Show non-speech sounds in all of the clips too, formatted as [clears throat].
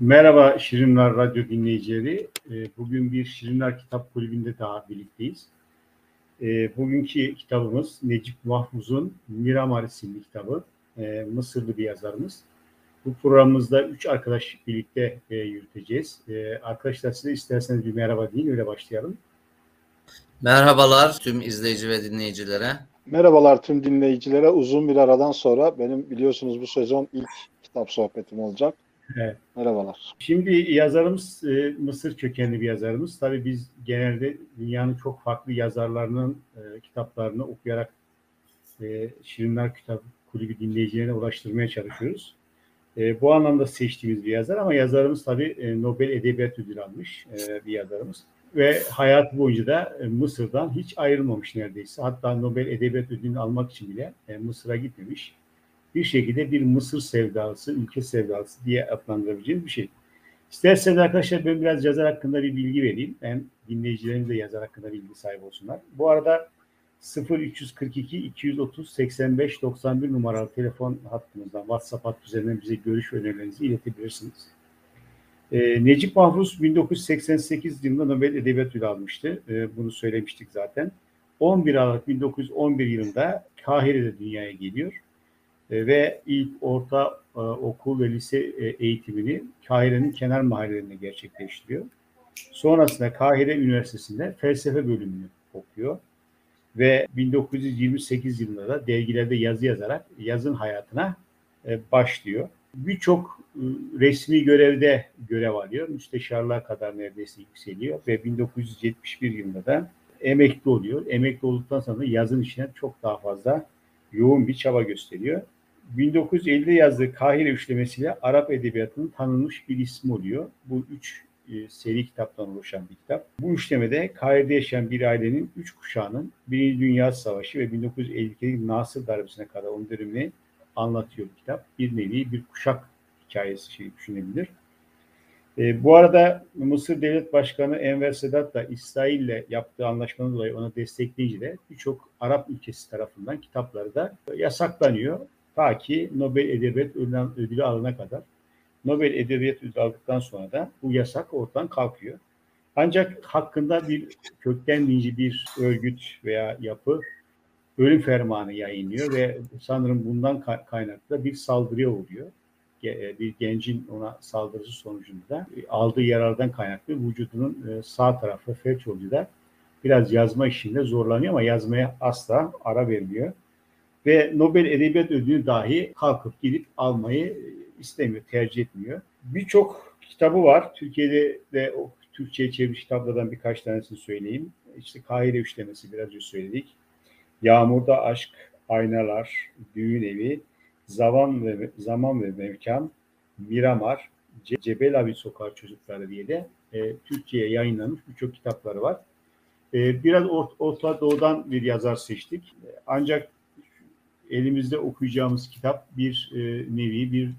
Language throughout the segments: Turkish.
Merhaba Şirinler Radyo dinleyicileri. Ee, bugün bir Şirinler Kitap Kulübü'nde daha birlikteyiz. Ee, bugünkü kitabımız Necip Mahfuz'un Miramar isimli kitabı. Ee, Mısırlı bir yazarımız. Bu programımızda üç arkadaş birlikte e, yürüteceğiz. Arkadaşlar size isterseniz bir merhaba deyin, öyle başlayalım. Merhabalar tüm izleyici ve dinleyicilere. Merhabalar tüm dinleyicilere. Uzun bir aradan sonra benim biliyorsunuz bu sezon ilk kitap sohbetim olacak. Evet. Merhabalar. Şimdi yazarımız e, Mısır kökenli bir yazarımız. Tabii biz genelde dünyanın çok farklı yazarlarının e, kitaplarını okuyarak e, Şirinler Kitap Kulübü dinleyicilerine ulaştırmaya çalışıyoruz. E, bu anlamda seçtiğimiz bir yazar ama yazarımız tabii e, Nobel Edebiyat Ödülü almış e, bir yazarımız. Ve hayat boyunca da e, Mısır'dan hiç ayrılmamış neredeyse. Hatta Nobel Edebiyat Ödülünü almak için bile e, Mısır'a gitmemiş bir şekilde bir Mısır sevdalısı, ülke sevdalısı diye adlandırabileceğimiz bir şey. İsterseniz arkadaşlar ben biraz yazar hakkında bir bilgi vereyim. Ben dinleyicilerimiz de yazar hakkında bilgi sahibi olsunlar. Bu arada 0342 230 85 91 numaralı telefon hattımızdan WhatsApp hattı üzerinden bize görüş önerilerinizi iletebilirsiniz. Ee, Necip Mahfuz 1988 yılında Nobel Edebiyat Ödülü almıştı. Ee, bunu söylemiştik zaten. 11 Aralık 1911 yılında Kahire'de dünyaya geliyor. E, ve ilk orta e, okul ve lise e, eğitimini Kahire'nin kenar mahallelerinde gerçekleştiriyor. Sonrasında Kahire Üniversitesi'nde felsefe bölümünü okuyor ve 1928 yılında da dergilerde yazı yazarak yazın hayatına başlıyor. Birçok resmi görevde görev alıyor. Müsteşarlığa kadar neredeyse yükseliyor ve 1971 yılında da emekli oluyor. Emekli olduktan sonra yazın içine çok daha fazla yoğun bir çaba gösteriyor. 1950'de yazdığı Kahire üçlemesiyle Arap edebiyatının tanınmış bir ismi oluyor. Bu üç e, seri kitaptan oluşan bir kitap. Bu üçlemede Kahire'de yaşayan bir ailenin üç kuşağının Birinci Dünya Savaşı ve 1952'deki Nasır darbesine kadar onun dönemini anlatıyor bu kitap. Bir nevi bir kuşak hikayesi şey düşünebilir. E, bu arada Mısır Devlet Başkanı Enver Sedat da İsrail'le yaptığı anlaşmanın dolayı ona destekleyince de birçok Arap ülkesi tarafından kitapları da yasaklanıyor. Ta ki Nobel Edebiyat Ödülü alana kadar. Nobel Edebiyat Ödülü aldıktan sonra da bu yasak ortadan kalkıyor. Ancak hakkında bir kökten dinci bir örgüt veya yapı ölüm fermanı yayınlıyor ve sanırım bundan kaynaklı bir saldırıya uğruyor. E, bir gencin ona saldırısı sonucunda aldığı yarardan kaynaklı vücudunun e, sağ tarafı felç da biraz yazma işinde zorlanıyor ama yazmaya asla ara vermiyor ve Nobel Edebiyat Ödülü dahi kalkıp gidip almayı istemiyor, tercih etmiyor. Birçok kitabı var. Türkiye'de de o Türkçe'ye çevrilmiş kitaplardan birkaç tanesini söyleyeyim. İşte Kahire Üçlemesi biraz önce söyledik. Yağmurda Aşk, Aynalar, Düğün Evi, Zaman ve Zaman ve Mevkan, Miramar, Ce Cebel Abi Sokağı Çocukları diye de e, Türkçe'ye yayınlanmış birçok kitapları var. E, biraz Orta Doğu'dan bir yazar seçtik. Ancak elimizde okuyacağımız kitap bir e, nevi bir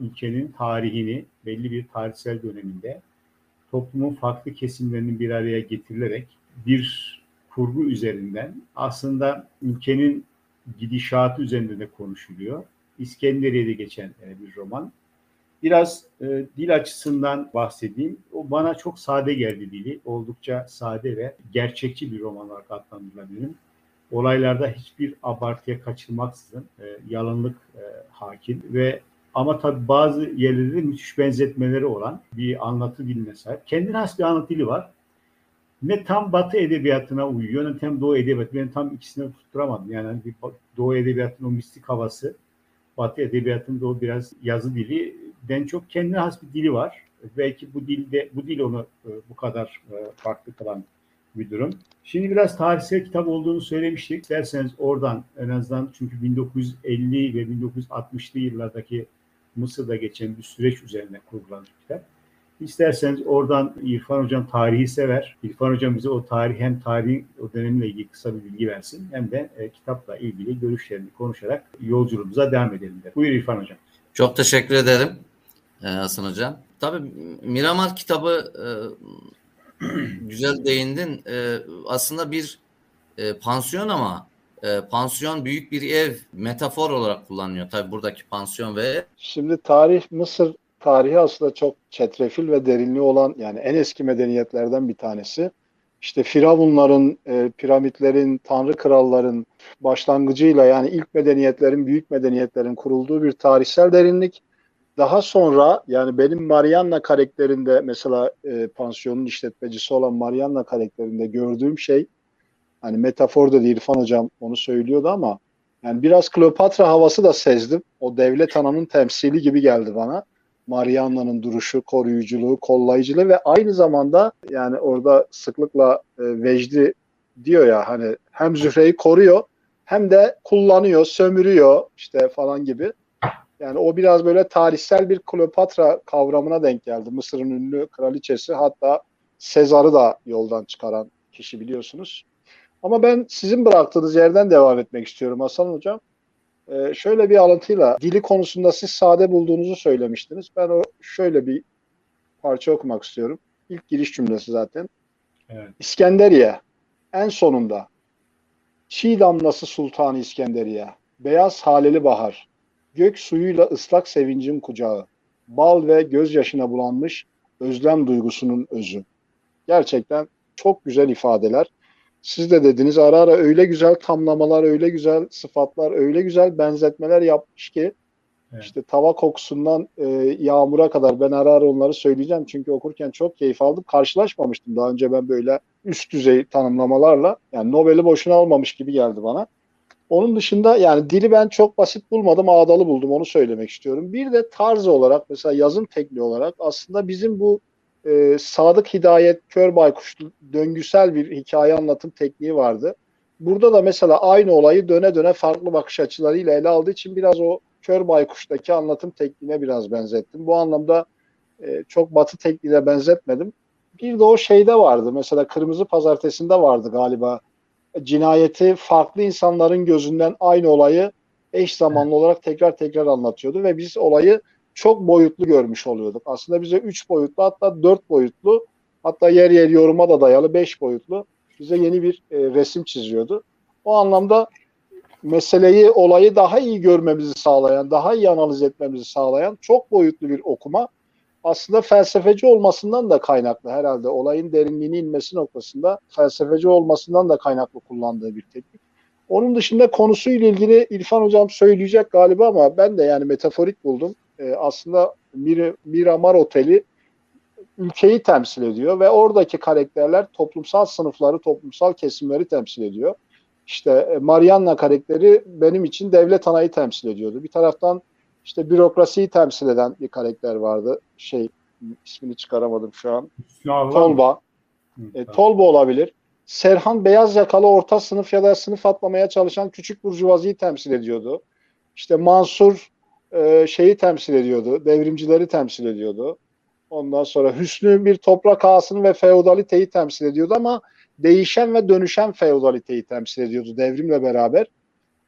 ülkenin tarihini belli bir tarihsel döneminde toplumun farklı kesimlerinin bir araya getirilerek bir kurgu üzerinden aslında ülkenin gidişatı üzerinde de konuşuluyor. İskenderiye'de geçen e, bir roman. Biraz e, dil açısından bahsedeyim. O bana çok sade geldi dili. Oldukça sade ve gerçekçi bir roman olarak adlandırılabilir olaylarda hiçbir abartıya kaçırmaksızın e, yalanlık e, hakim ve ama tabii bazı yerlerde müthiş benzetmeleri olan bir anlatı diline sahip. Kendine has bir anlatı dili var. Ne tam Batı edebiyatına uyuyor ne tam Doğu edebiyatı. Ben tam ikisini tutturamadım. Yani bir Doğu edebiyatının o mistik havası, Batı edebiyatında o biraz yazı dili. Ben çok kendine has bir dili var. Belki bu dilde bu dil onu e, bu kadar farklı kılan bir durum. Şimdi biraz tarihsel kitap olduğunu söylemiştik. Derseniz oradan en azından çünkü 1950 ve 1960'lı yıllardaki Mısır'da geçen bir süreç üzerine kurgulan bir kitap. İsterseniz oradan İrfan Hocam tarihi sever. İrfan Hocam bize o tarih hem tarihin o dönemle ilgili kısa bir bilgi versin hem de e, kitapla ilgili görüşlerini konuşarak yolculuğumuza devam edelim. Der. Buyur İrfan Hocam. Çok teşekkür ederim e, Hasan Hocam. Tabii Miramar kitabı e, [clears throat] güzel değindin. E, aslında bir e, pansiyon ama e, pansiyon büyük bir ev metafor olarak kullanılıyor. Tabii buradaki pansiyon ve Şimdi tarih Mısır tarihi aslında çok çetrefil ve derinliği olan yani en eski medeniyetlerden bir tanesi. İşte firavunların, e, piramitlerin, tanrı kralların başlangıcıyla yani ilk medeniyetlerin, büyük medeniyetlerin kurulduğu bir tarihsel derinlik. Daha sonra yani benim Marianna karakterinde mesela e, pansiyonun işletmecisi olan Marianna karakterinde gördüğüm şey hani metafor da değil İrfan hocam onu söylüyordu ama yani biraz Kleopatra havası da sezdim. O devlet ananın temsili gibi geldi bana. Marianna'nın duruşu, koruyuculuğu, kollayıcılığı ve aynı zamanda yani orada sıklıkla e, Vecdi diyor ya hani hem Zühre'yi koruyor hem de kullanıyor, sömürüyor işte falan gibi. Yani o biraz böyle tarihsel bir Kleopatra kavramına denk geldi. Mısır'ın ünlü kraliçesi hatta Sezar'ı da yoldan çıkaran kişi biliyorsunuz. Ama ben sizin bıraktığınız yerden devam etmek istiyorum Hasan Hocam. Ee, şöyle bir alıntıyla dili konusunda siz sade bulduğunuzu söylemiştiniz. Ben o şöyle bir parça okumak istiyorum. İlk giriş cümlesi zaten. Evet. İskenderiye en sonunda Çiğ damlası Sultanı İskenderiye, beyaz haleli bahar, gök suyuyla ıslak sevincin kucağı, bal ve gözyaşına bulanmış özlem duygusunun özü. Gerçekten çok güzel ifadeler. Siz de dediniz ara ara öyle güzel tamlamalar, öyle güzel sıfatlar, öyle güzel benzetmeler yapmış ki evet. işte tava kokusundan e, yağmura kadar ben ara ara onları söyleyeceğim. Çünkü okurken çok keyif aldım. Karşılaşmamıştım daha önce ben böyle üst düzey tanımlamalarla. Yani Nobel'i boşuna almamış gibi geldi bana. Onun dışında yani dili ben çok basit bulmadım, ağdalı buldum onu söylemek istiyorum. Bir de tarz olarak mesela yazım tekniği olarak aslında bizim bu e, Sadık Hidayet Kör Baykuş döngüsel bir hikaye anlatım tekniği vardı. Burada da mesela aynı olayı döne döne farklı bakış açılarıyla ele aldığı için biraz o Kör Baykuş'taki anlatım tekniğine biraz benzettim. Bu anlamda e, çok batı tekniğine benzetmedim. Bir de o şeyde vardı. Mesela Kırmızı Pazartesi'nde vardı galiba. Cinayeti farklı insanların gözünden aynı olayı eş zamanlı olarak tekrar tekrar anlatıyordu ve biz olayı çok boyutlu görmüş oluyorduk. Aslında bize üç boyutlu hatta dört boyutlu hatta yer yer yoruma da dayalı beş boyutlu bize yeni bir e, resim çiziyordu. O anlamda meseleyi, olayı daha iyi görmemizi sağlayan, daha iyi analiz etmemizi sağlayan çok boyutlu bir okuma aslında felsefeci olmasından da kaynaklı herhalde. Olayın derinliğine inmesi noktasında felsefeci olmasından da kaynaklı kullandığı bir teknik. Onun dışında konusuyla ilgili İrfan Hocam söyleyecek galiba ama ben de yani metaforik buldum e, aslında Mir Miramar Oteli ülkeyi temsil ediyor ve oradaki karakterler toplumsal sınıfları, toplumsal kesimleri temsil ediyor. İşte e, Marianna karakteri benim için devlet anayı temsil ediyordu. Bir taraftan işte bürokrasiyi temsil eden bir karakter vardı. Şey ismini çıkaramadım şu an. Tolba. E, Tolba olabilir. Serhan beyaz yakalı orta sınıf ya da sınıf atlamaya çalışan küçük burjuvaziyi temsil ediyordu. İşte Mansur e, şeyi temsil ediyordu. Devrimcileri temsil ediyordu. Ondan sonra Hüsnü bir toprak ağasını ve feodaliteyi temsil ediyordu ama değişen ve dönüşen feodaliteyi temsil ediyordu devrimle beraber.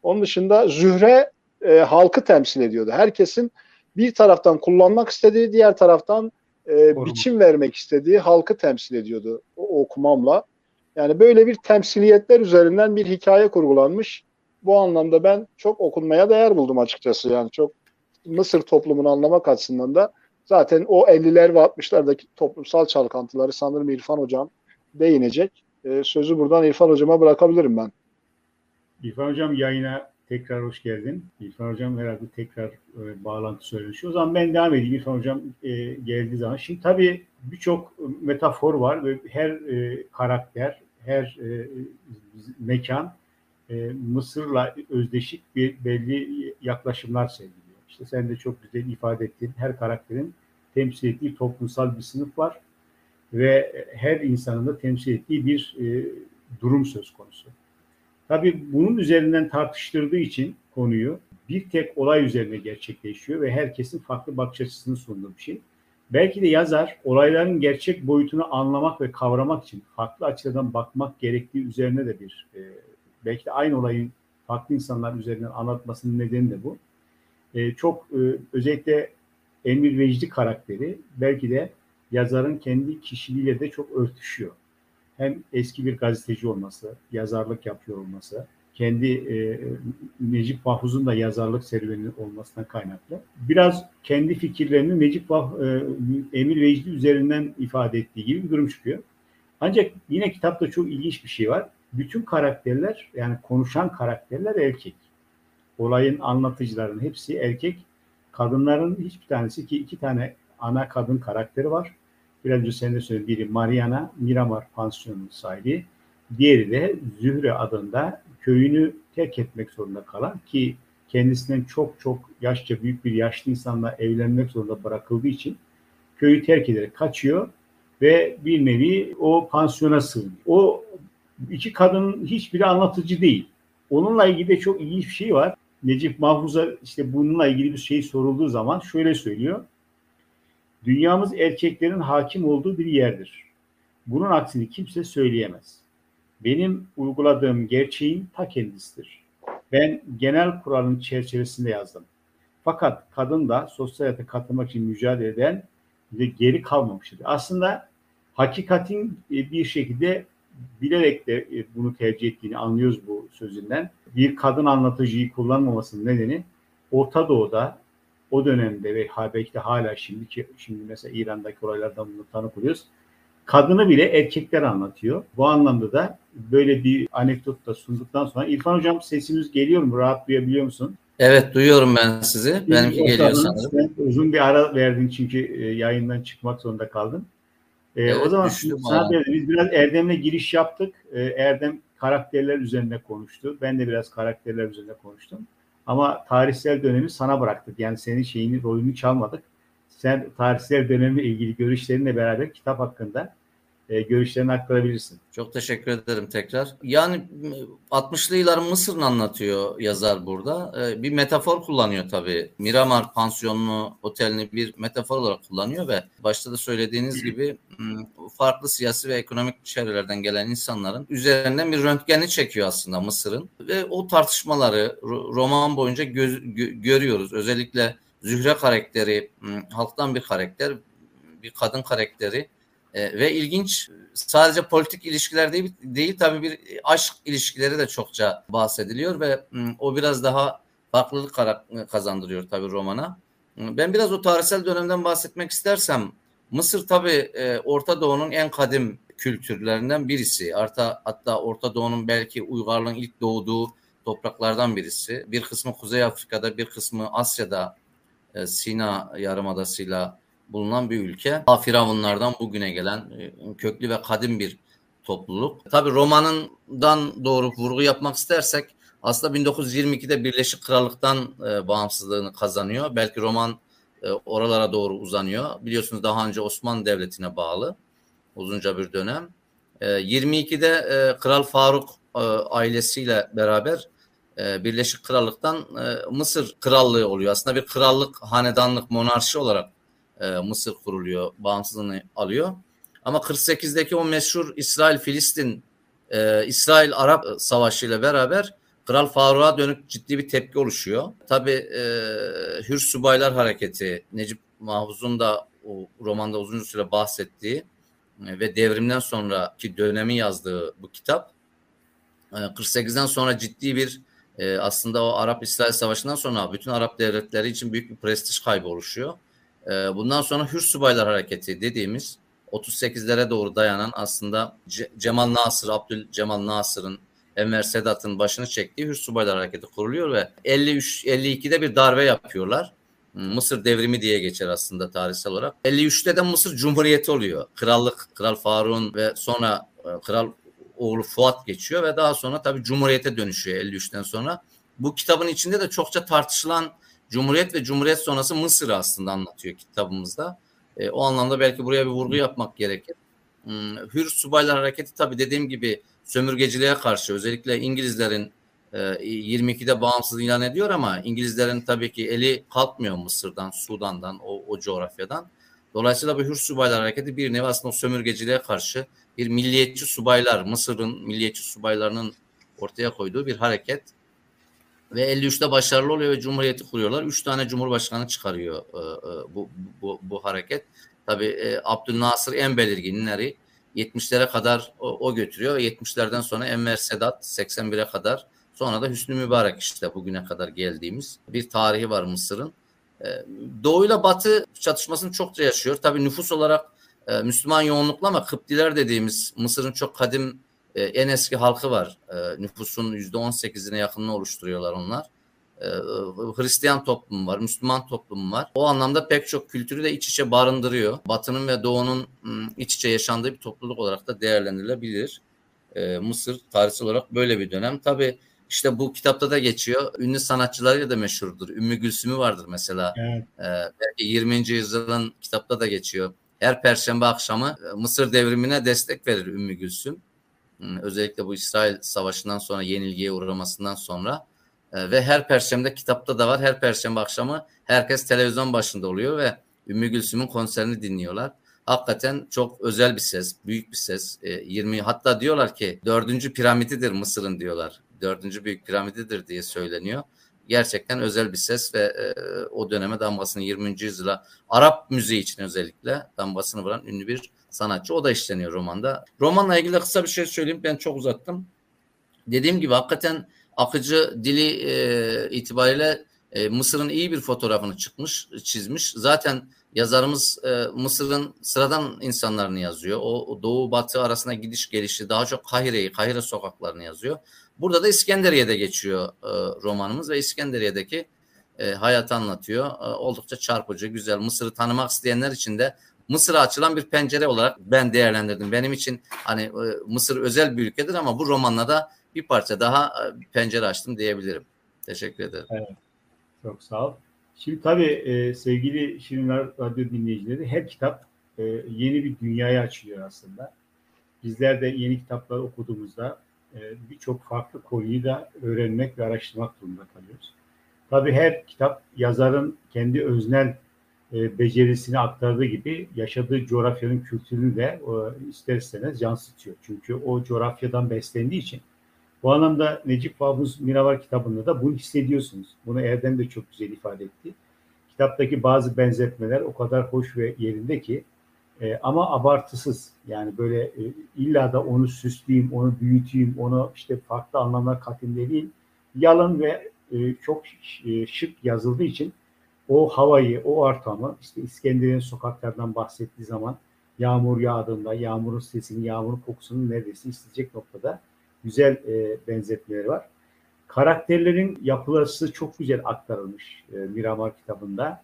Onun dışında Zühre e, halkı temsil ediyordu. Herkesin bir taraftan kullanmak istediği, diğer taraftan e, biçim vermek istediği halkı temsil ediyordu o okumamla. Yani böyle bir temsiliyetler üzerinden bir hikaye kurgulanmış. Bu anlamda ben çok okunmaya değer buldum açıkçası. Yani çok Mısır toplumunu anlamak açısından da zaten o 50'ler ve 60'lardaki toplumsal çalkantıları sanırım İrfan Hocam değinecek. Ee, sözü buradan İrfan Hocam'a bırakabilirim ben. İrfan Hocam yayına tekrar hoş geldin. İrfan Hocam herhalde tekrar e, bağlantı söylemiş. O zaman ben devam edeyim İrfan Hocam e, geldiği zaman. Şimdi tabii birçok metafor var ve her e, karakter, her e, mekan e, Mısır'la özdeşik bir belli yaklaşımlar sergiliyor. İşte sen de çok güzel ifade ettin. Her karakterin temsil ettiği toplumsal bir sınıf var ve her insanın da temsil ettiği bir e, durum söz konusu. Tabii bunun üzerinden tartıştırdığı için konuyu bir tek olay üzerine gerçekleşiyor ve herkesin farklı bakış açısını sunduğu bir şey. Belki de yazar olayların gerçek boyutunu anlamak ve kavramak için farklı açıdan bakmak gerektiği üzerine de bir e, belki de aynı olayın farklı insanlar üzerinden anlatmasının nedeni de bu e, çok e, özellikle Emir Vecdi karakteri belki de yazarın kendi kişiliğiyle de çok örtüşüyor. Hem eski bir gazeteci olması, yazarlık yapıyor olması, kendi e, Necip Mahfuz'un da yazarlık serüveni olmasına kaynaklı. Biraz kendi fikirlerini Necip Vah, e, Emir Vecdi üzerinden ifade ettiği gibi bir durum çıkıyor. Ancak yine kitapta çok ilginç bir şey var. Bütün karakterler yani konuşan karakterler erkek. Olayın anlatıcıların hepsi erkek. Kadınların hiçbir tanesi ki iki tane ana kadın karakteri var. Biraz önce sen de söyledin. Biri Mariana Miramar pansiyonunun sahibi. Diğeri de Zühre adında köyünü terk etmek zorunda kalan ki kendisinden çok çok yaşça büyük bir yaşlı insanla evlenmek zorunda bırakıldığı için köyü terk ederek kaçıyor ve bir nevi o pansiyona sığınıyor. O iki kadının hiçbiri anlatıcı değil. Onunla ilgili de çok ilginç bir şey var. Necip Mahfuz'a işte bununla ilgili bir şey sorulduğu zaman şöyle söylüyor. Dünyamız erkeklerin hakim olduğu bir yerdir. Bunun aksini kimse söyleyemez. Benim uyguladığım gerçeğin ta kendisidir. Ben genel kuralın çerçevesinde yazdım. Fakat kadın da sosyal hayata katılmak için mücadele eden ve geri kalmamıştır. Aslında hakikatin e, bir şekilde bilerek de e, bunu tercih ettiğini anlıyoruz bu sözünden. Bir kadın anlatıcıyı kullanmamasının nedeni Orta Doğu'da o dönemde ve belki de hala şimdiki şimdi mesela İran'daki olaylardan bunu tanık oluyoruz. Kadını bile erkekler anlatıyor. Bu anlamda da böyle bir anekdot da sunduktan sonra İrfan Hocam sesimiz geliyor mu? Rahat duyabiliyor musun? Evet duyuyorum ben sizi. Benimki o geliyor sanırım. Sen uzun bir ara verdin çünkü e, yayından çıkmak zorunda kaldın. E, Evet, o zaman sana biz biraz Erdem'le giriş yaptık. E, Erdem karakterler üzerinde konuştu. Ben de biraz karakterler üzerinde konuştum. Ama tarihsel dönemi sana bıraktık. Yani senin şeyini, rolünü çalmadık. Sen tarihsel dönemle ilgili görüşlerinle beraber kitap hakkında e, görüşlerini aktarabilirsin. Çok teşekkür ederim tekrar. Yani m, 60'lı yılların Mısır'ını anlatıyor yazar burada. Ee, Bir metafor kullanıyor tabii. Miramar pansiyonunu, otelini bir metafor olarak kullanıyor ve başta da söylediğiniz gibi farklı siyasi ve ekonomik çevrelerden gelen insanların üzerinden bir röntgeni çekiyor aslında Mısır'ın. Ve o tartışmaları ro- roman boyunca göz- gö- görüyoruz. Özellikle Zühre karakteri halktan bir karakter, bir kadın karakteri e, ve ilginç sadece politik ilişkiler değil, değil tabii bir aşk ilişkileri de çokça bahsediliyor ve o biraz daha farklılık kazandırıyor tabii romana. Ben biraz o tarihsel dönemden bahsetmek istersem Mısır tabii e, Orta Doğu'nun en kadim kültürlerinden birisi. Hatta, hatta Orta Doğu'nun belki uygarlığın ilk doğduğu topraklardan birisi. Bir kısmı Kuzey Afrika'da, bir kısmı Asya'da e, Sina Yarımadası'yla bulunan bir ülke. Ta Firavunlardan bugüne gelen e, köklü ve kadim bir topluluk. Tabii romanından doğru vurgu yapmak istersek aslında 1922'de Birleşik Krallık'tan e, bağımsızlığını kazanıyor. Belki roman e, oralara doğru uzanıyor. Biliyorsunuz daha önce Osmanlı Devleti'ne bağlı uzunca bir dönem. E, 22'de e, Kral Faruk e, ailesiyle beraber e, Birleşik Krallık'tan e, Mısır Krallığı oluyor. Aslında bir krallık, hanedanlık, monarşi olarak e, Mısır kuruluyor, bağımsızlığını alıyor. Ama 48'deki o meşhur İsrail-Filistin, e, İsrail-Arap Savaşı ile beraber Kral Faruk'a dönük ciddi bir tepki oluşuyor. Tabii e, Hür Subaylar Hareketi, Necip Mahfuz'un da o romanda uzun süre bahsettiği e, ve devrimden sonraki dönemi yazdığı bu kitap e, 48'den sonra ciddi bir e, aslında o Arap-İsrail Savaşı'ndan sonra bütün Arap devletleri için büyük bir prestij kaybı oluşuyor. E, bundan sonra Hür Subaylar Hareketi dediğimiz 38'lere doğru dayanan aslında Ce- Cemal Nasır, Abdül Cemal Nasır'ın Enver Sedat'ın başını çektiği Hür Subaylar Hareketi kuruluyor ve 53 52'de bir darbe yapıyorlar. Mısır devrimi diye geçer aslında tarihsel olarak. 53'te de Mısır Cumhuriyeti oluyor. Krallık, Kral Faruk'un ve sonra e, Kral oğlu Fuat geçiyor ve daha sonra tabii Cumhuriyete dönüşüyor 53'ten sonra. Bu kitabın içinde de çokça tartışılan Cumhuriyet ve Cumhuriyet sonrası Mısır'ı aslında anlatıyor kitabımızda. E, o anlamda belki buraya bir vurgu yapmak gerekir. Hmm, Hür Subaylar Hareketi tabii dediğim gibi sömürgeciliğe karşı özellikle İngilizlerin e, 22'de bağımsız ilan ediyor ama İngilizlerin tabii ki eli kalkmıyor Mısır'dan, Sudan'dan, o, o coğrafyadan. Dolayısıyla bu Hür Subaylar Hareketi bir nevi aslında sömürgeciliğe karşı bir milliyetçi subaylar, Mısır'ın milliyetçi subaylarının ortaya koyduğu bir hareket. Ve 53'te başarılı oluyor ve Cumhuriyeti kuruyorlar. Üç tane Cumhurbaşkanı çıkarıyor e, e, bu, bu, bu hareket. Tabii e, Abdülnasır en belirginleri 70'lere kadar o, o götürüyor ve 70'lerden sonra Enver Sedat 81'e kadar Sonra da Hüsnü Mübarek işte bugüne kadar geldiğimiz bir tarihi var Mısır'ın. E, Doğu ile Batı çatışmasını çokça yaşıyor. Tabii nüfus olarak e, Müslüman yoğunlukla ama Kıptiler dediğimiz Mısır'ın çok kadim e, en eski halkı var. E, nüfusun %18'ine yakınını oluşturuyorlar onlar. E, Hristiyan toplumu var, Müslüman toplumu var. O anlamda pek çok kültürü de iç içe barındırıyor. Batı'nın ve Doğu'nun iç içe yaşandığı bir topluluk olarak da değerlendirilebilir. E, Mısır tarihsel olarak böyle bir dönem. Tabii işte bu kitapta da geçiyor. Ünlü sanatçılarıyla da meşhurdur. Ümmü Gülsüm'ü vardır mesela. Evet. Ee, belki 20. yüzyılın kitapta da geçiyor. Her perşembe akşamı Mısır devrimine destek verir Ümmü Gülsüm. Özellikle bu İsrail Savaşı'ndan sonra yenilgiye uğramasından sonra e, ve her perşembe kitapta da var. Her perşembe akşamı herkes televizyon başında oluyor ve Ümmü Gülsüm'ün konserini dinliyorlar. Hakikaten çok özel bir ses, büyük bir ses. 20 e, hatta diyorlar ki dördüncü piramididir Mısır'ın diyorlar. Dördüncü büyük piramididir diye söyleniyor. Gerçekten özel bir ses ve e, o döneme damgasını 20. yüzyıla Arap müziği için özellikle damgasını vuran ünlü bir sanatçı. O da işleniyor romanda. Romanla ilgili kısa bir şey söyleyeyim. Ben çok uzattım. Dediğim gibi hakikaten akıcı dili e, itibariyle e, Mısır'ın iyi bir fotoğrafını çıkmış, çizmiş. Zaten yazarımız e, Mısır'ın sıradan insanlarını yazıyor. O, o doğu batı arasında gidiş gelişi daha çok Kahire'yi, Kahire sokaklarını yazıyor. Burada da İskenderiye'de geçiyor e, romanımız ve İskenderiye'deki e, hayatı anlatıyor. E, oldukça çarpıcı, güzel. Mısır'ı tanımak isteyenler için de Mısır'a açılan bir pencere olarak ben değerlendirdim. Benim için hani e, Mısır özel bir ülkedir ama bu romanla da bir parça daha pencere açtım diyebilirim. Teşekkür ederim. Evet. Çok sağ ol. Şimdi tabii sevgili Şirinler Radyo dinleyicileri her kitap yeni bir dünyaya açıyor aslında. Bizler de yeni kitaplar okuduğumuzda birçok farklı konuyu da öğrenmek ve araştırmak durumunda kalıyoruz. Tabii her kitap yazarın kendi öznel e, becerisini aktardığı gibi yaşadığı coğrafyanın kültürünü de e, ister istemez yansıtıyor. Çünkü o coğrafyadan beslendiği için. Bu anlamda Necip Fahbuz Miravar kitabında da bunu hissediyorsunuz. Bunu Erdem de çok güzel ifade etti. Kitaptaki bazı benzetmeler o kadar hoş ve yerinde ki e, ama abartısız. Yani böyle e, illa da onu süsleyeyim, onu büyüteyim, onu işte farklı anlamlar katayım değil. Yalın ve e, çok e, şık yazıldığı için o havayı, o ortamı işte İskender'in sokaklardan bahsettiği zaman yağmur yağdığında yağmurun sesini, yağmurun kokusunu neredeyse isteyecek noktada güzel e, benzetmeleri var. Karakterlerin yapısı çok güzel aktarılmış e, Miramar kitabında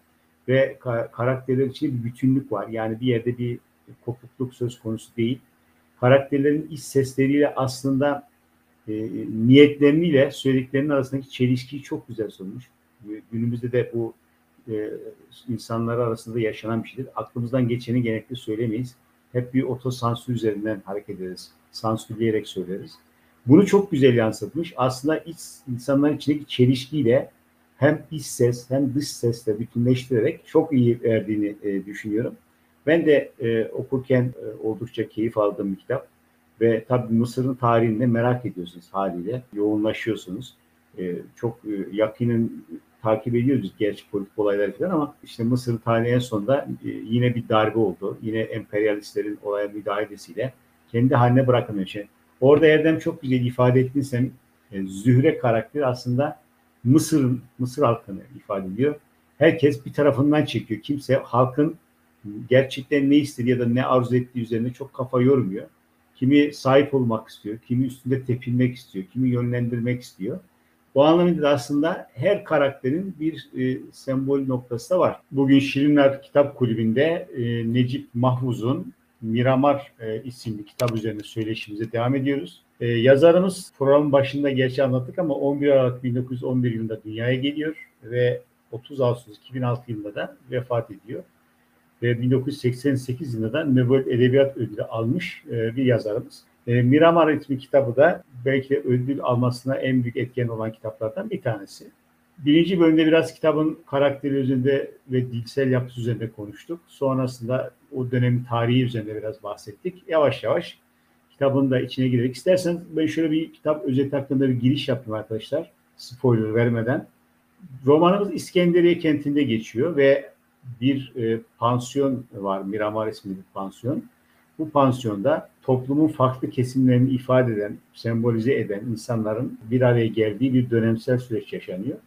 ve ka- karakterler için bir bütünlük var. Yani bir yerde bir kopukluk söz konusu değil. Karakterlerin iç sesleriyle aslında e, niyetleriyle söylediklerinin arasındaki çelişkiyi çok güzel sunmuş. Günümüzde de bu e, insanlar arasında yaşanan bir şeydir. Aklımızdan geçeni genellikle söylemeyiz. Hep bir otosansür üzerinden hareket ederiz. Sansürleyerek söyleriz. Bunu çok güzel yansıtmış. Aslında iç, insanların içindeki çelişkiyle hem iç ses hem dış sesle bütünleştirerek çok iyi verdiğini e, düşünüyorum. Ben de e, okurken e, oldukça keyif aldığım bir kitap. Ve tabii Mısır'ın tarihini merak ediyorsunuz haliyle. Yoğunlaşıyorsunuz. E, çok e, yakının takip ediyoruz gerçi politik olayları falan ama işte Mısır tarihi en sonunda e, yine bir darbe oldu. Yine emperyalistlerin olaya müdahalesiyle kendi haline bırakamıyor. Orada Erdem çok güzel ifade ettin sen. E, Zühre karakteri aslında Mısır Mısır halkını ifade ediyor. Herkes bir tarafından çekiyor. Kimse halkın gerçekten ne istediği ya da ne arzu ettiği üzerine çok kafa yormuyor. Kimi sahip olmak istiyor, kimi üstünde tepinmek istiyor, kimi yönlendirmek istiyor. Bu anlamda aslında her karakterin bir e, sembol noktası da var. Bugün Şirinler Kitap Kulübü'nde e, Necip Mahfuz'un Miramar e, isimli kitap üzerine söyleşimize devam ediyoruz. E, yazarımız programın başında gerçi anlattık ama 11 Aralık 1911 yılında dünyaya geliyor ve 30 Ağustos 2006 yılında da vefat ediyor. Ve 1988 yılında da Nobel Edebiyat Ödülü almış e, bir yazarımız. E, Miramar ismi kitabı da belki ödül almasına en büyük etken olan kitaplardan bir tanesi. Birinci bölümde biraz kitabın karakteri üzerinde ve dilsel yapısı üzerinde konuştuk. Sonrasında o dönemin tarihi üzerinde biraz bahsettik. Yavaş yavaş kitabın da içine girerek. istersen ben şöyle bir kitap özet hakkında bir giriş yaptım arkadaşlar. Spoiler vermeden. Romanımız İskenderiye kentinde geçiyor ve bir e, pansiyon var. Miramar isminde bir pansiyon. bu pansiyonda toplumun farklı kesimlerini ifade eden, sembolize eden insanların bir araya geldiği bir dönemsel süreç yaşanıyor.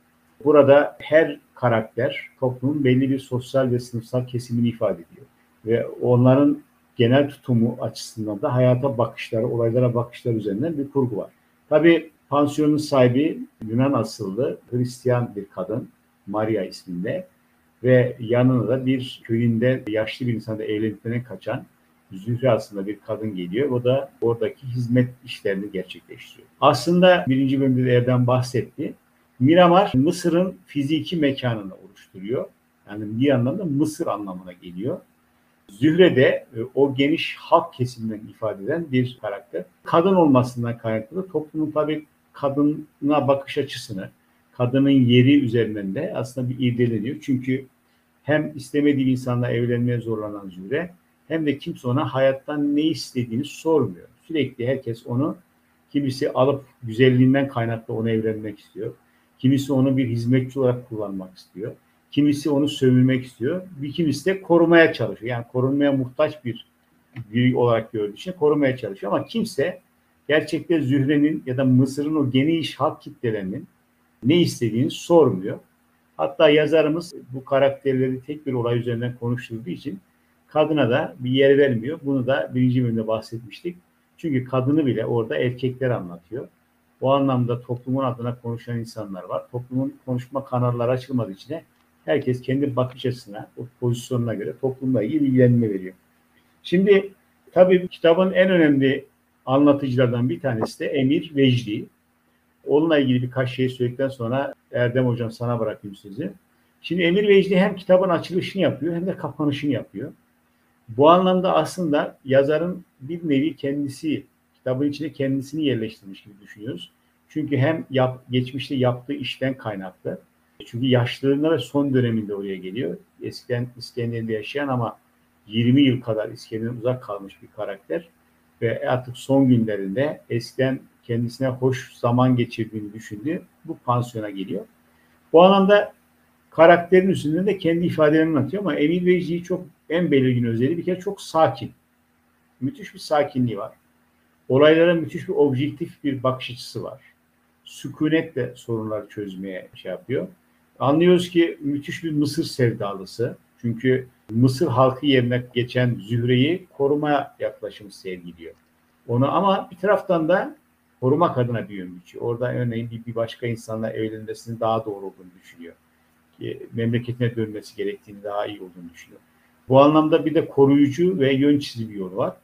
Burada her karakter toplumun belli bir sosyal ve sınıfsal kesimini ifade ediyor. Ve onların genel tutumu açısından da hayata bakışları, olaylara bakışları üzerinden bir kurgu var. Tabii pansiyonun sahibi Yunan asıllı Hristiyan bir kadın, Maria isminde ve yanına da bir köyünde yaşlı bir insanda evlendiklerine kaçan Zühre aslında bir kadın geliyor. O da oradaki hizmet işlerini gerçekleştiriyor. Aslında birinci bölümde de Erdem bahsetti. Miramar Mısır'ın fiziki mekanını oluşturuyor. Yani bir yandan da Mısır anlamına geliyor. Zühre de e, o geniş halk kesiminden ifade eden bir karakter. Kadın olmasından kaynaklı toplumun tabii kadına bakış açısını, kadının yeri üzerinden de aslında bir irdeleniyor. Çünkü hem istemediği insanla evlenmeye zorlanan Zühre hem de kimse ona hayattan ne istediğini sormuyor. Sürekli herkes onu kimisi alıp güzelliğinden kaynaklı ona evlenmek istiyor. Kimisi onu bir hizmetçi olarak kullanmak istiyor. Kimisi onu sövülmek istiyor. Bir kimisi de korumaya çalışıyor. Yani korunmaya muhtaç bir biri olarak gördüğü için korumaya çalışıyor. Ama kimse gerçekte Zühre'nin ya da Mısır'ın o geniş halk kitlelerinin ne istediğini sormuyor. Hatta yazarımız bu karakterleri tek bir olay üzerinden konuşturduğu için kadına da bir yer vermiyor. Bunu da birinci bölümde bahsetmiştik. Çünkü kadını bile orada erkekler anlatıyor. O anlamda toplumun adına konuşan insanlar var. Toplumun konuşma kanalları açılmadığı için herkes kendi bakış açısına, o pozisyonuna göre toplumla ilgili ilgilenme veriyor. Şimdi tabii kitabın en önemli anlatıcılardan bir tanesi de Emir Vecdi. Onunla ilgili birkaç şey söyledikten sonra Erdem Hocam sana bırakayım sizi. Şimdi Emir Vecdi hem kitabın açılışını yapıyor hem de kapanışını yapıyor. Bu anlamda aslında yazarın bir nevi kendisi kitabın içine kendisini yerleştirmiş gibi düşünüyoruz. Çünkü hem yap, geçmişte yaptığı işten kaynaklı. Çünkü yaşlılığında ve son döneminde oraya geliyor. Eskiden İskender'de yaşayan ama 20 yıl kadar İskender'den uzak kalmış bir karakter. Ve artık son günlerinde eskiden kendisine hoş zaman geçirdiğini düşündüğü bu pansiyona geliyor. Bu anlamda karakterin üstünde de kendi ifadelerini anlatıyor ama Emil Vecdi'yi çok en belirgin özelliği bir kere çok sakin. Müthiş bir sakinliği var. Olaylara müthiş bir objektif bir bakış açısı var. Sükunetle sorunları çözmeye şey yapıyor. Anlıyoruz ki müthiş bir Mısır sevdalısı. Çünkü Mısır halkı yerine geçen Zühre'yi koruma yaklaşımı sergiliyor. Onu ama bir taraftan da korumak adına bir biçiyor. Orada örneğin bir, başka insanla evlenmesinin daha doğru olduğunu düşünüyor. Ki memleketine dönmesi gerektiğini daha iyi olduğunu düşünüyor. Bu anlamda bir de koruyucu ve yön çizici bir yolu var.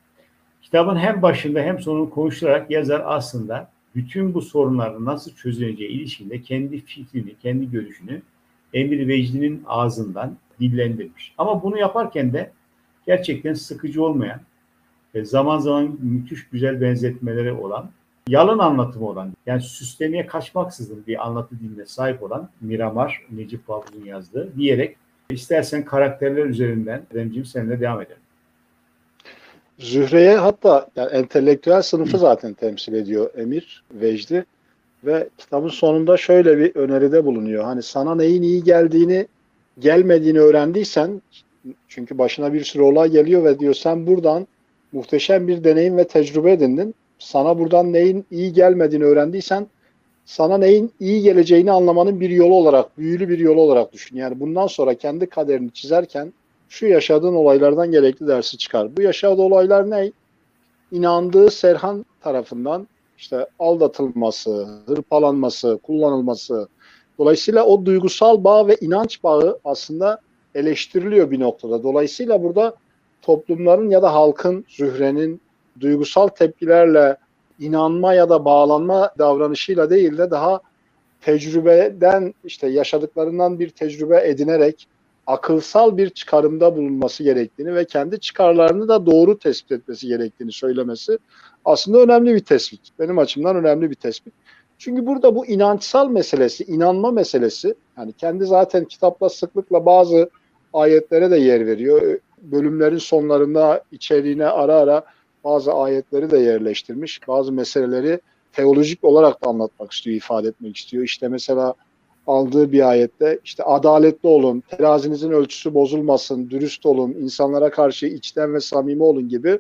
Kitabın hem başında hem sonunu konuşturarak yazar aslında bütün bu sorunların nasıl çözüleceği ilişkinde kendi fikrini, kendi görüşünü Emir Vecdi'nin ağzından dillendirmiş. Ama bunu yaparken de gerçekten sıkıcı olmayan zaman zaman müthiş güzel benzetmeleri olan, yalın anlatımı olan, yani süslemeye kaçmaksızın bir anlatı diline sahip olan Miramar, Necip Fazıl'ın yazdığı diyerek istersen karakterler üzerinden Remcim seninle devam edelim. Zühre'ye hatta yani entelektüel sınıfı zaten temsil ediyor Emir Vecdi ve kitabın sonunda şöyle bir öneride bulunuyor. Hani sana neyin iyi geldiğini gelmediğini öğrendiysen çünkü başına bir sürü olay geliyor ve diyor sen buradan muhteşem bir deneyim ve tecrübe edindin. Sana buradan neyin iyi gelmediğini öğrendiysen sana neyin iyi geleceğini anlamanın bir yolu olarak, büyülü bir yolu olarak düşün. Yani bundan sonra kendi kaderini çizerken şu yaşadığın olaylardan gerekli dersi çıkar. Bu yaşadığı olaylar ne? İnandığı Serhan tarafından işte aldatılması, hırpalanması, kullanılması. Dolayısıyla o duygusal bağ ve inanç bağı aslında eleştiriliyor bir noktada. Dolayısıyla burada toplumların ya da halkın, zührenin duygusal tepkilerle inanma ya da bağlanma davranışıyla değil de daha tecrübeden işte yaşadıklarından bir tecrübe edinerek akılsal bir çıkarımda bulunması gerektiğini ve kendi çıkarlarını da doğru tespit etmesi gerektiğini söylemesi aslında önemli bir tespit. Benim açımdan önemli bir tespit. Çünkü burada bu inançsal meselesi, inanma meselesi, yani kendi zaten kitapla sıklıkla bazı ayetlere de yer veriyor. Bölümlerin sonlarında içeriğine ara ara bazı ayetleri de yerleştirmiş. Bazı meseleleri teolojik olarak da anlatmak istiyor, ifade etmek istiyor. İşte mesela aldığı bir ayette işte adaletli olun, terazinizin ölçüsü bozulmasın, dürüst olun, insanlara karşı içten ve samimi olun gibi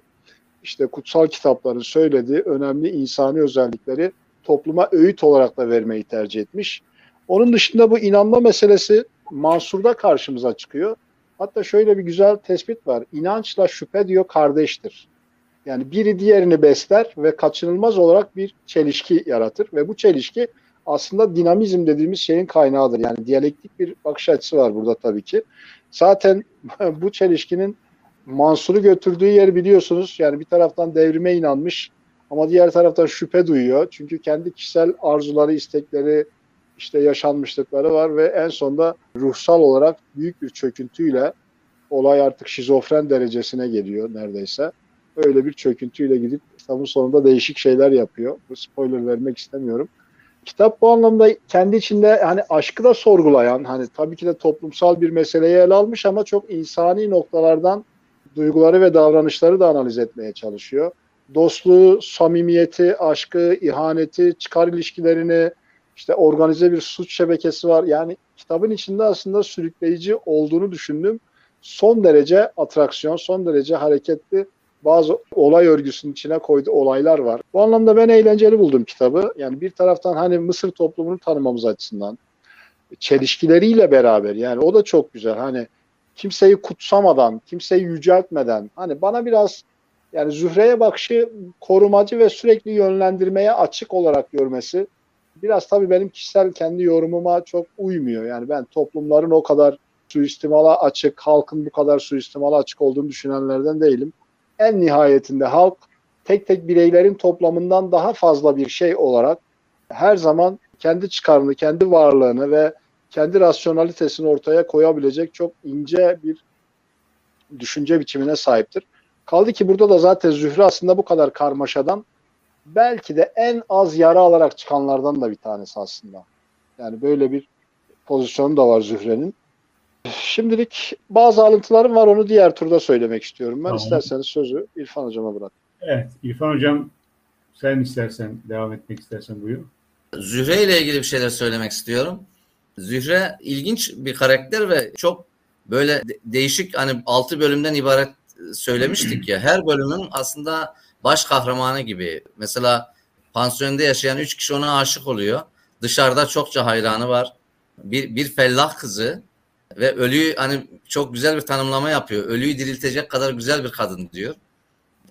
işte kutsal kitapların söylediği önemli insani özellikleri topluma öğüt olarak da vermeyi tercih etmiş. Onun dışında bu inanma meselesi Mansur'da karşımıza çıkıyor. Hatta şöyle bir güzel tespit var. İnançla şüphe diyor kardeştir. Yani biri diğerini besler ve kaçınılmaz olarak bir çelişki yaratır ve bu çelişki aslında dinamizm dediğimiz şeyin kaynağıdır. Yani diyalektik bir bakış açısı var burada tabii ki. Zaten [laughs] bu çelişkinin Mansur'u götürdüğü yeri biliyorsunuz. Yani bir taraftan devrime inanmış ama diğer taraftan şüphe duyuyor. Çünkü kendi kişisel arzuları, istekleri, işte yaşanmışlıkları var ve en sonunda ruhsal olarak büyük bir çöküntüyle olay artık şizofren derecesine geliyor neredeyse. Öyle bir çöküntüyle gidip kitabın sonunda değişik şeyler yapıyor. Bu spoiler vermek istemiyorum. Kitap bu anlamda kendi içinde hani aşkı da sorgulayan, hani tabii ki de toplumsal bir meseleyi ele almış ama çok insani noktalardan duyguları ve davranışları da analiz etmeye çalışıyor. Dostluğu, samimiyeti, aşkı, ihaneti, çıkar ilişkilerini, işte organize bir suç şebekesi var. Yani kitabın içinde aslında sürükleyici olduğunu düşündüm. Son derece atraksiyon, son derece hareketli bazı olay örgüsünün içine koyduğu olaylar var. Bu anlamda ben eğlenceli buldum kitabı. Yani bir taraftan hani Mısır toplumunu tanımamız açısından çelişkileriyle beraber yani o da çok güzel. Hani kimseyi kutsamadan, kimseyi yüceltmeden hani bana biraz yani Zühre'ye bakışı korumacı ve sürekli yönlendirmeye açık olarak görmesi biraz tabii benim kişisel kendi yorumuma çok uymuyor. Yani ben toplumların o kadar suistimala açık, halkın bu kadar suistimala açık olduğunu düşünenlerden değilim. En nihayetinde halk tek tek bireylerin toplamından daha fazla bir şey olarak her zaman kendi çıkarını, kendi varlığını ve kendi rasyonalitesini ortaya koyabilecek çok ince bir düşünce biçimine sahiptir. Kaldı ki burada da zaten Zühre aslında bu kadar karmaşadan belki de en az yara alarak çıkanlardan da bir tanesi aslında. Yani böyle bir pozisyonu da var Zühre'nin. Şimdilik bazı alıntılarım var onu diğer turda söylemek istiyorum. Ben tamam. isterseniz sözü İrfan Hocam'a bırak. Evet İrfan Hocam sen istersen devam etmek istersen buyur. Zühre ile ilgili bir şeyler söylemek istiyorum. Zühre ilginç bir karakter ve çok böyle değişik hani altı bölümden ibaret söylemiştik ya her bölümün aslında baş kahramanı gibi. Mesela pansiyonda yaşayan üç kişi ona aşık oluyor. Dışarıda çokça hayranı var. Bir, bir fellah kızı ve ölüyü hani çok güzel bir tanımlama yapıyor. Ölüyü diriltecek kadar güzel bir kadın diyor.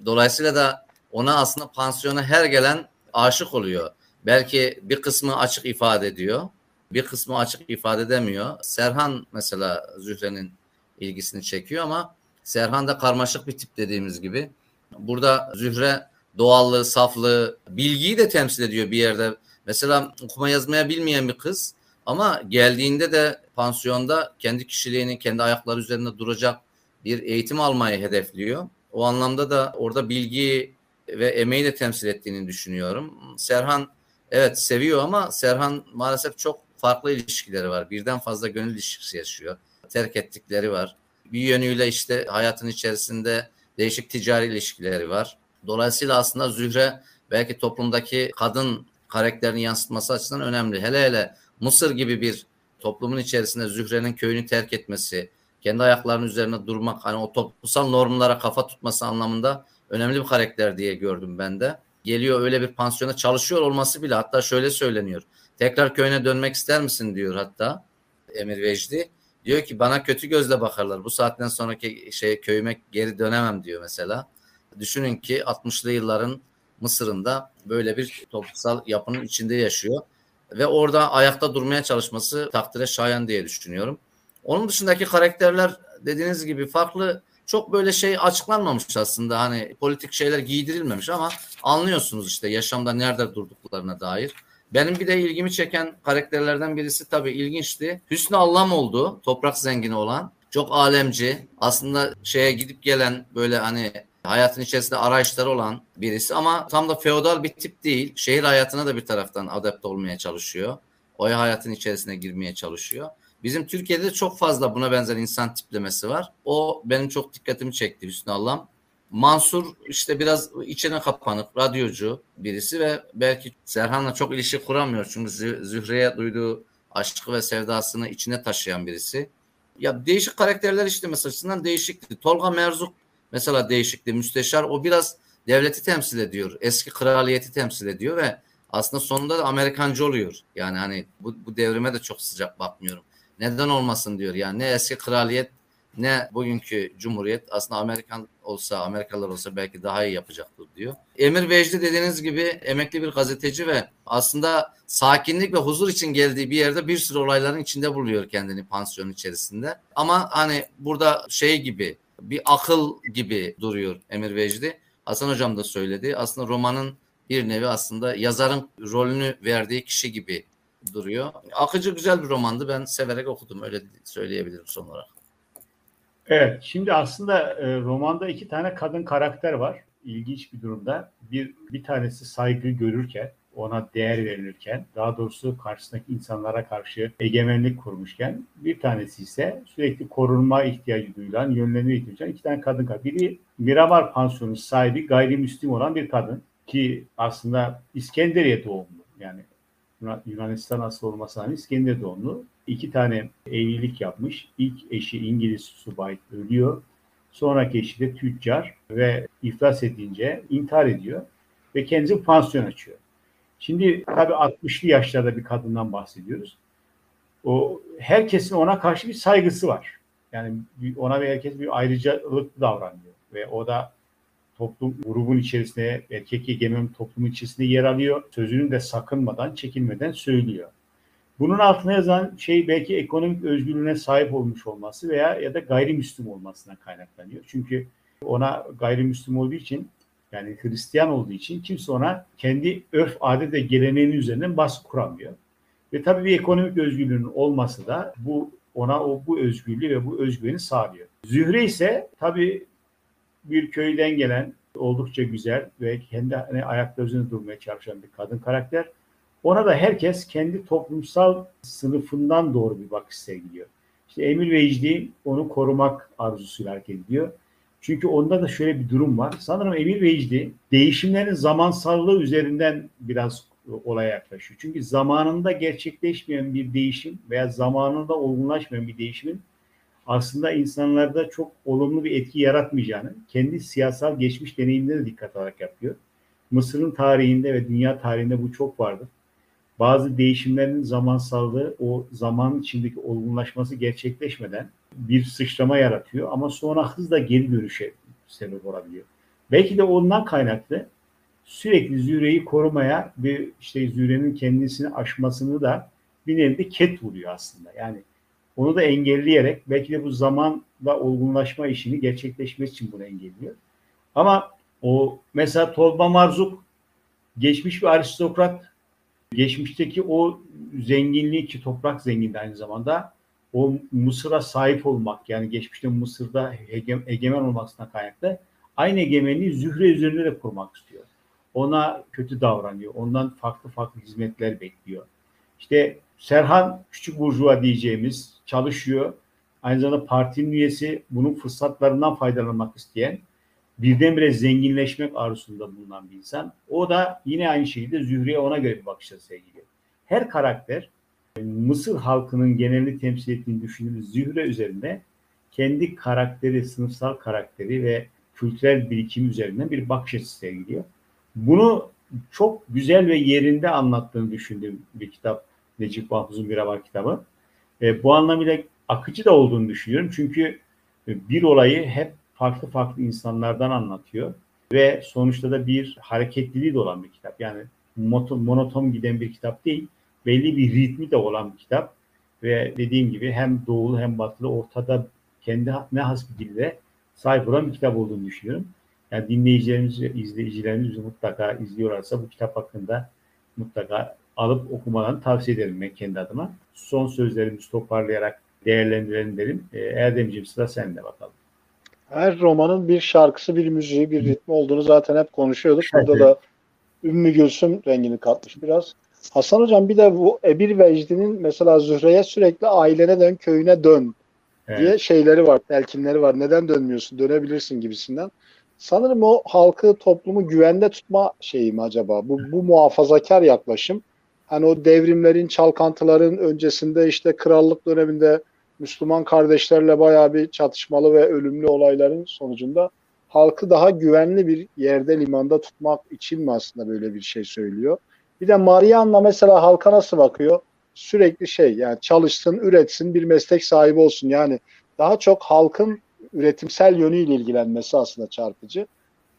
Dolayısıyla da ona aslında pansiyona her gelen aşık oluyor. Belki bir kısmı açık ifade ediyor. Bir kısmı açık ifade edemiyor. Serhan mesela Zühre'nin ilgisini çekiyor ama Serhan da karmaşık bir tip dediğimiz gibi. Burada Zühre doğallığı, saflığı, bilgiyi de temsil ediyor bir yerde. Mesela okuma yazmaya bilmeyen bir kız ama geldiğinde de pansiyonda kendi kişiliğini, kendi ayakları üzerinde duracak bir eğitim almayı hedefliyor. O anlamda da orada bilgi ve emeği de temsil ettiğini düşünüyorum. Serhan evet seviyor ama Serhan maalesef çok farklı ilişkileri var. Birden fazla gönül ilişkisi yaşıyor. Terk ettikleri var. Bir yönüyle işte hayatın içerisinde değişik ticari ilişkileri var. Dolayısıyla aslında Zühre belki toplumdaki kadın karakterini yansıtması açısından önemli. Hele hele Mısır gibi bir toplumun içerisinde Zühre'nin köyünü terk etmesi, kendi ayaklarının üzerine durmak, hani o toplumsal normlara kafa tutması anlamında önemli bir karakter diye gördüm ben de. Geliyor öyle bir pansiyona çalışıyor olması bile hatta şöyle söyleniyor. Tekrar köyüne dönmek ister misin diyor hatta Emir Vecdi. Diyor ki bana kötü gözle bakarlar. Bu saatten sonraki şey köyüme geri dönemem diyor mesela. Düşünün ki 60'lı yılların Mısır'ında böyle bir toplumsal yapının içinde yaşıyor ve orada ayakta durmaya çalışması takdire şayan diye düşünüyorum. Onun dışındaki karakterler dediğiniz gibi farklı çok böyle şey açıklanmamış aslında hani politik şeyler giydirilmemiş ama anlıyorsunuz işte yaşamda nerede durduklarına dair. Benim bir de ilgimi çeken karakterlerden birisi tabii ilginçti. Hüsnü Allam oldu. Toprak zengini olan. Çok alemci. Aslında şeye gidip gelen böyle hani hayatın içerisinde arayışları olan birisi ama tam da feodal bir tip değil. Şehir hayatına da bir taraftan adapte olmaya çalışıyor. O hayatın içerisine girmeye çalışıyor. Bizim Türkiye'de çok fazla buna benzer insan tiplemesi var. O benim çok dikkatimi çekti Hüsnü Allam. Mansur işte biraz içine kapanık, radyocu birisi ve belki Serhan'la çok ilişki kuramıyor. Çünkü Zühre'ye duyduğu aşkı ve sevdasını içine taşıyan birisi. Ya değişik karakterler işte mesela açısından değişikti. Tolga Merzuk mesela değişikti. Müsteşar o biraz devleti temsil ediyor. Eski kraliyeti temsil ediyor ve aslında sonunda da Amerikancı oluyor. Yani hani bu, bu devrime de çok sıcak bakmıyorum. Neden olmasın diyor. Yani ne eski kraliyet ne bugünkü cumhuriyet aslında Amerikan olsa Amerikalılar olsa belki daha iyi yapacaktır diyor. Emir Vecdi dediğiniz gibi emekli bir gazeteci ve aslında sakinlik ve huzur için geldiği bir yerde bir sürü olayların içinde buluyor kendini pansiyon içerisinde. Ama hani burada şey gibi bir akıl gibi duruyor Emir Vecdi. Hasan Hocam da söyledi. Aslında romanın bir nevi aslında yazarın rolünü verdiği kişi gibi duruyor. Akıcı güzel bir romandı. Ben severek okudum. Öyle söyleyebilirim son olarak. Evet, şimdi aslında e, romanda iki tane kadın karakter var. İlginç bir durumda. Bir bir tanesi saygı görürken, ona değer verilirken, daha doğrusu karşısındaki insanlara karşı egemenlik kurmuşken, bir tanesi ise sürekli korunma ihtiyacı duyulan, yönlenme ihtiyacı duyulan iki tane kadın. Biri Miramar Pansiyonu sahibi gayrimüslim olan bir kadın ki aslında İskenderiye doğumlu. Yani Yunanistan asıl olmasına rağmen İskender doğumlu. İki tane evlilik yapmış. İlk eşi İngiliz subay ölüyor. Sonraki eşi de tüccar ve iflas edince intihar ediyor ve kendisi pansiyon açıyor. Şimdi tabii 60'lı yaşlarda bir kadından bahsediyoruz. O herkesin ona karşı bir saygısı var. Yani ona ve herkes bir ayrıcalıklı davranıyor ve o da toplum grubun içerisinde erkek egemen toplumun içerisinde yer alıyor. Sözünü de sakınmadan, çekinmeden söylüyor. Bunun altına yazan şey belki ekonomik özgürlüğüne sahip olmuş olması veya ya da gayrimüslim olmasına kaynaklanıyor. Çünkü ona gayrimüslim olduğu için yani Hristiyan olduğu için kimse ona kendi örf, adet ve geleneğinin üzerinden baskı kuramıyor. Ve tabii bir ekonomik özgürlüğünün olması da bu ona o bu özgürlüğü ve bu özgüveni sağlıyor. Zühre ise tabii bir köyden gelen oldukça güzel ve kendi hani, ayakta üzerinde durmaya çalışan bir kadın karakter. Ona da herkes kendi toplumsal sınıfından doğru bir bakış sergiliyor. İşte Emir Vecdi onu korumak arzusuyla hareket ediyor. Çünkü onda da şöyle bir durum var. Sanırım Emir Vecdi değişimlerin zamansallığı üzerinden biraz olaya yaklaşıyor. Çünkü zamanında gerçekleşmeyen bir değişim veya zamanında olgunlaşmayan bir değişimin aslında insanlarda çok olumlu bir etki yaratmayacağını kendi siyasal geçmiş deneyimine de dikkat alarak yapıyor. Mısır'ın tarihinde ve dünya tarihinde bu çok vardır. Bazı değişimlerin zamansallığı o zaman içindeki olgunlaşması gerçekleşmeden bir sıçrama yaratıyor ama sonra hızla geri dönüşe sebep olabiliyor. Belki de ondan kaynaklı sürekli Züre'yi korumaya ve işte Züre'nin kendisini aşmasını da bir nevi ket vuruyor aslında. Yani onu da engelleyerek belki de bu zamanla olgunlaşma işini gerçekleşmesi için bunu engelliyor. Ama o mesela Tolba Marzuk geçmiş bir aristokrat geçmişteki o zenginliği ki toprak zengindi aynı zamanda o Mısır'a sahip olmak yani geçmişte Mısır'da egemen olmasına kaynaklı aynı egemenliği Zühre üzerinde de kurmak istiyor. Ona kötü davranıyor. Ondan farklı farklı hizmetler bekliyor. İşte Serhan küçük burjuva diyeceğimiz çalışıyor. Aynı zamanda partinin üyesi bunun fırsatlarından faydalanmak isteyen birdenbire zenginleşmek arzusunda bulunan bir insan. O da yine aynı şekilde Zühre'ye ona göre bir bakış açısı sergiliyor. Her karakter Mısır halkının genelini temsil ettiğini düşündüğümüz Zühre üzerinde kendi karakteri, sınıfsal karakteri ve kültürel birikimi üzerinden bir bakış açısı sergiliyor. Bunu çok güzel ve yerinde anlattığını düşündüğüm bir kitap Necip Mahfuz'un Mirabar kitabı. E, bu anlamıyla akıcı da olduğunu düşünüyorum. Çünkü bir olayı hep farklı farklı insanlardan anlatıyor ve sonuçta da bir hareketliliği de olan bir kitap. Yani monoton giden bir kitap değil, belli bir ritmi de olan bir kitap ve dediğim gibi hem doğulu hem batılı ortada kendi ne has bir dilde sahip olan bir kitap olduğunu düşünüyorum. Yani dinleyicilerimiz ve izleyicilerimiz mutlaka izliyorlarsa bu kitap hakkında mutlaka alıp okumalarını tavsiye ederim ben kendi adıma. Son sözlerimizi toparlayarak değerlendirelim derim. E, Erdemciğim sıra sende bakalım. Her romanın bir şarkısı, bir müziği, bir ritmi olduğunu zaten hep konuşuyorduk. Burada da Ümmü Gülsüm rengini katmış biraz. Hasan Hocam bir de bu Ebir Vecdi'nin mesela Zühre'ye sürekli ailene dön, köyüne dön evet. diye şeyleri var, telkinleri var. Neden dönmüyorsun, dönebilirsin gibisinden. Sanırım o halkı, toplumu güvende tutma şeyi mi acaba? Bu, bu muhafazakar yaklaşım hani o devrimlerin, çalkantıların öncesinde işte krallık döneminde Müslüman kardeşlerle bayağı bir çatışmalı ve ölümlü olayların sonucunda halkı daha güvenli bir yerde limanda tutmak için mi aslında böyle bir şey söylüyor? Bir de Marianna mesela halka nasıl bakıyor? Sürekli şey yani çalışsın, üretsin, bir meslek sahibi olsun. Yani daha çok halkın üretimsel yönüyle ilgilenmesi aslında çarpıcı.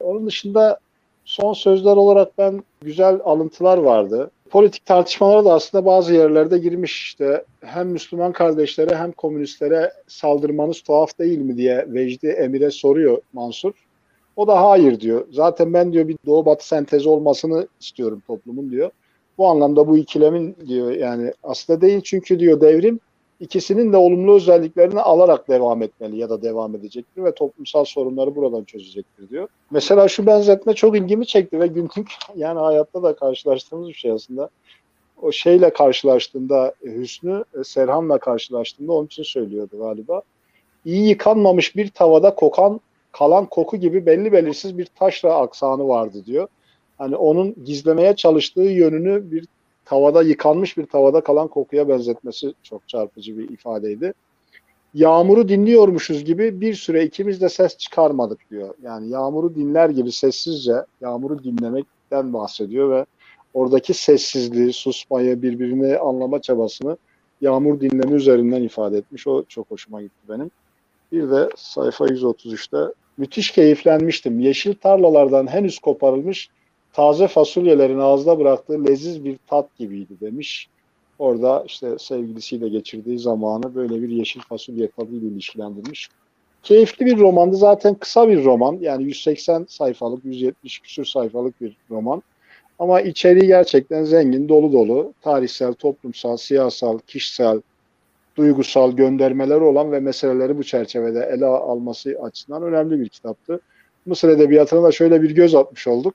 Onun dışında son sözler olarak ben güzel alıntılar vardı. Politik tartışmalara da aslında bazı yerlerde girmiş işte hem Müslüman kardeşlere hem komünistlere saldırmanız tuhaf değil mi diye Vecdi Emir'e soruyor Mansur. O da hayır diyor. Zaten ben diyor bir doğu batı sentezi olmasını istiyorum toplumun diyor. Bu anlamda bu ikilemin diyor yani aslında değil çünkü diyor devrim ikisinin de olumlu özelliklerini alarak devam etmeli ya da devam edecektir ve toplumsal sorunları buradan çözecektir diyor. Mesela şu benzetme çok ilgimi çekti ve günlük [laughs] yani hayatta da karşılaştığımız bir şey aslında. O şeyle karşılaştığında Hüsnü Serhan'la karşılaştığında onun için söylüyordu galiba. İyi yıkanmamış bir tavada kokan kalan koku gibi belli belirsiz bir taşra aksanı vardı diyor. Hani onun gizlemeye çalıştığı yönünü bir tavada yıkanmış bir tavada kalan kokuya benzetmesi çok çarpıcı bir ifadeydi. Yağmuru dinliyormuşuz gibi bir süre ikimiz de ses çıkarmadık diyor. Yani yağmuru dinler gibi sessizce yağmuru dinlemekten bahsediyor ve oradaki sessizliği, susmayı, birbirini anlama çabasını yağmur dinleme üzerinden ifade etmiş. O çok hoşuma gitti benim. Bir de sayfa 133'te müthiş keyiflenmiştim. Yeşil tarlalardan henüz koparılmış taze fasulyelerin ağızda bıraktığı leziz bir tat gibiydi demiş. Orada işte sevgilisiyle geçirdiği zamanı böyle bir yeşil fasulye tadıyla ilişkilendirmiş. Keyifli bir romandı. Zaten kısa bir roman. Yani 180 sayfalık, 170 küsür sayfalık bir roman. Ama içeriği gerçekten zengin, dolu dolu. Tarihsel, toplumsal, siyasal, kişisel, duygusal göndermeleri olan ve meseleleri bu çerçevede ele alması açısından önemli bir kitaptı. Mısır Edebiyatı'na da şöyle bir göz atmış olduk.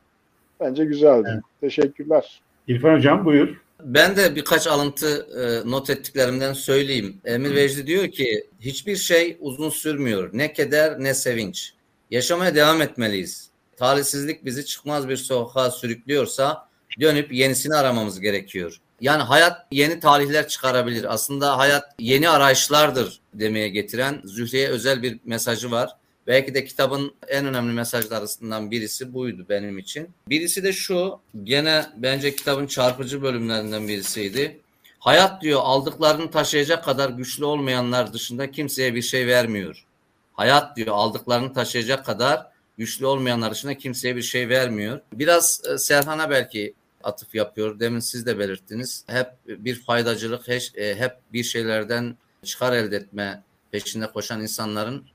Bence güzeldi. Evet. Teşekkürler. İrfan Hocam buyur. Ben de birkaç alıntı e, not ettiklerimden söyleyeyim. Emir Vecdi diyor ki hiçbir şey uzun sürmüyor. Ne keder ne sevinç. Yaşamaya devam etmeliyiz. Talihsizlik bizi çıkmaz bir sokağa sürüklüyorsa dönüp yenisini aramamız gerekiyor. Yani hayat yeni tarihler çıkarabilir. Aslında hayat yeni arayışlardır demeye getiren Zühre'ye özel bir mesajı var. Belki de kitabın en önemli mesajlarından birisi buydu benim için. Birisi de şu, gene bence kitabın çarpıcı bölümlerinden birisiydi. Hayat diyor aldıklarını taşıyacak kadar güçlü olmayanlar dışında kimseye bir şey vermiyor. Hayat diyor aldıklarını taşıyacak kadar güçlü olmayanlar dışında kimseye bir şey vermiyor. Biraz e, Serhan'a belki atıf yapıyor. Demin siz de belirttiniz. Hep bir faydacılık, e, hep bir şeylerden çıkar elde etme peşinde koşan insanların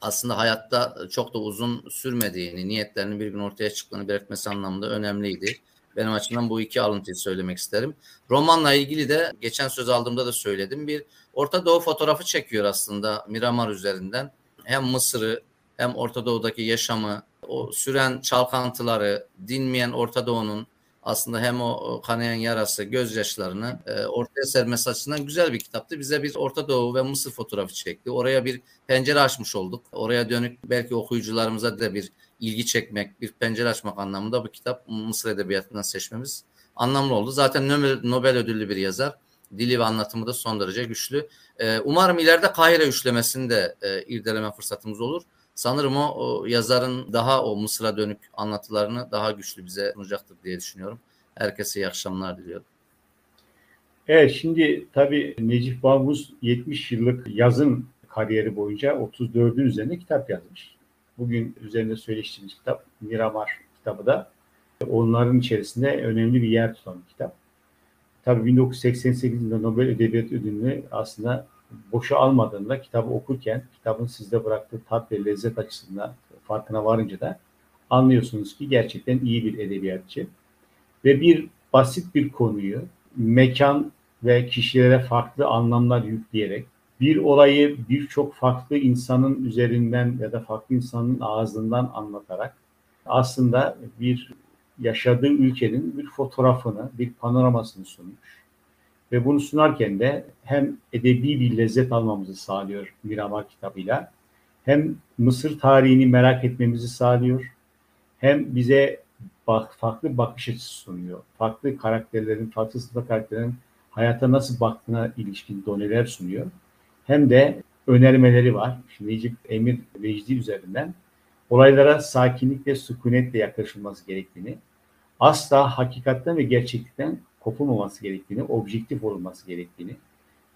aslında hayatta çok da uzun sürmediğini, niyetlerinin bir gün ortaya çıktığını belirtmesi anlamında önemliydi. Benim açımdan bu iki alıntıyı söylemek isterim. Romanla ilgili de geçen söz aldığımda da söyledim. Bir Orta Doğu fotoğrafı çekiyor aslında Miramar üzerinden. Hem Mısır'ı hem Orta Doğu'daki yaşamı, o süren çalkantıları, dinmeyen Orta Doğu'nun aslında hem o kanayan yarası, gözyaşlarını e, ortaya sermesi açısından güzel bir kitaptı. Bize bir Orta Doğu ve Mısır fotoğrafı çekti. Oraya bir pencere açmış olduk. Oraya dönük belki okuyucularımıza da bir ilgi çekmek, bir pencere açmak anlamında bu kitap Mısır Edebiyatı'ndan seçmemiz anlamlı oldu. Zaten Nobel, Nobel ödüllü bir yazar. Dili ve anlatımı da son derece güçlü. E, umarım ileride Kahire üçlemesini de e, irdeleme fırsatımız olur sanırım o, o yazarın daha o Mısır'a dönük anlatılarını daha güçlü bize sunacaktır diye düşünüyorum. Herkese iyi akşamlar diliyorum. Evet şimdi tabii Necip Balmuz 70 yıllık yazın kariyeri boyunca 34'ün üzerinde kitap yazmış. Bugün üzerinde söyleştiğimiz kitap Miramar kitabı da onların içerisinde önemli bir yer tutan bir kitap. Tabii 1988 yılında Nobel Edebiyat Ödülünü aslında boşa almadığında kitabı okurken kitabın sizde bıraktığı tat ve lezzet açısından farkına varınca da anlıyorsunuz ki gerçekten iyi bir edebiyatçı. Ve bir basit bir konuyu mekan ve kişilere farklı anlamlar yükleyerek bir olayı birçok farklı insanın üzerinden ya da farklı insanın ağzından anlatarak aslında bir yaşadığı ülkenin bir fotoğrafını, bir panoramasını sunmuş. Ve bunu sunarken de hem edebi bir lezzet almamızı sağlıyor Miramar kitabıyla, hem Mısır tarihini merak etmemizi sağlıyor, hem bize bak, farklı bakış açısı sunuyor. Farklı karakterlerin, farklı sınıf karakterlerin hayata nasıl baktığına ilişkin doneler sunuyor. Hem de önermeleri var. Şimdi Necip Emir Vecdi üzerinden olaylara sakinlikle, sükunetle yaklaşılması gerektiğini, asla hakikatten ve gerçeklikten kopulmaması gerektiğini, objektif olunması gerektiğini,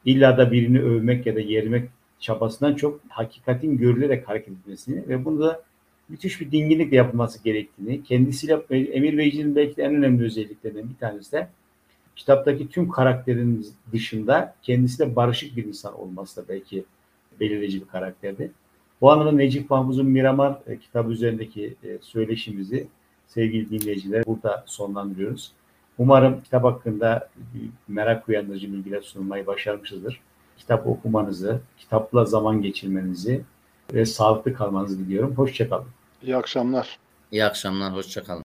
illa da birini övmek ya da yermek çabasından çok hakikatin görülerek hareket etmesini ve bunu da müthiş bir dinginlikle yapılması gerektiğini, kendisiyle Emir Beyci'nin belki de en önemli özelliklerinden bir tanesi de kitaptaki tüm karakterin dışında kendisiyle barışık bir insan olması da belki belirleyici bir karakterdi. Bu anlamda Necip Mahfuz'un Miramar e, kitabı üzerindeki e, söyleşimizi sevgili dinleyiciler burada sonlandırıyoruz. Umarım kitap hakkında merak uyandırıcı bilgiler sunmayı başarmışızdır. Kitap okumanızı, kitapla zaman geçirmenizi ve sağlıklı kalmanızı diliyorum. Hoşçakalın. İyi akşamlar. İyi akşamlar, hoşçakalın.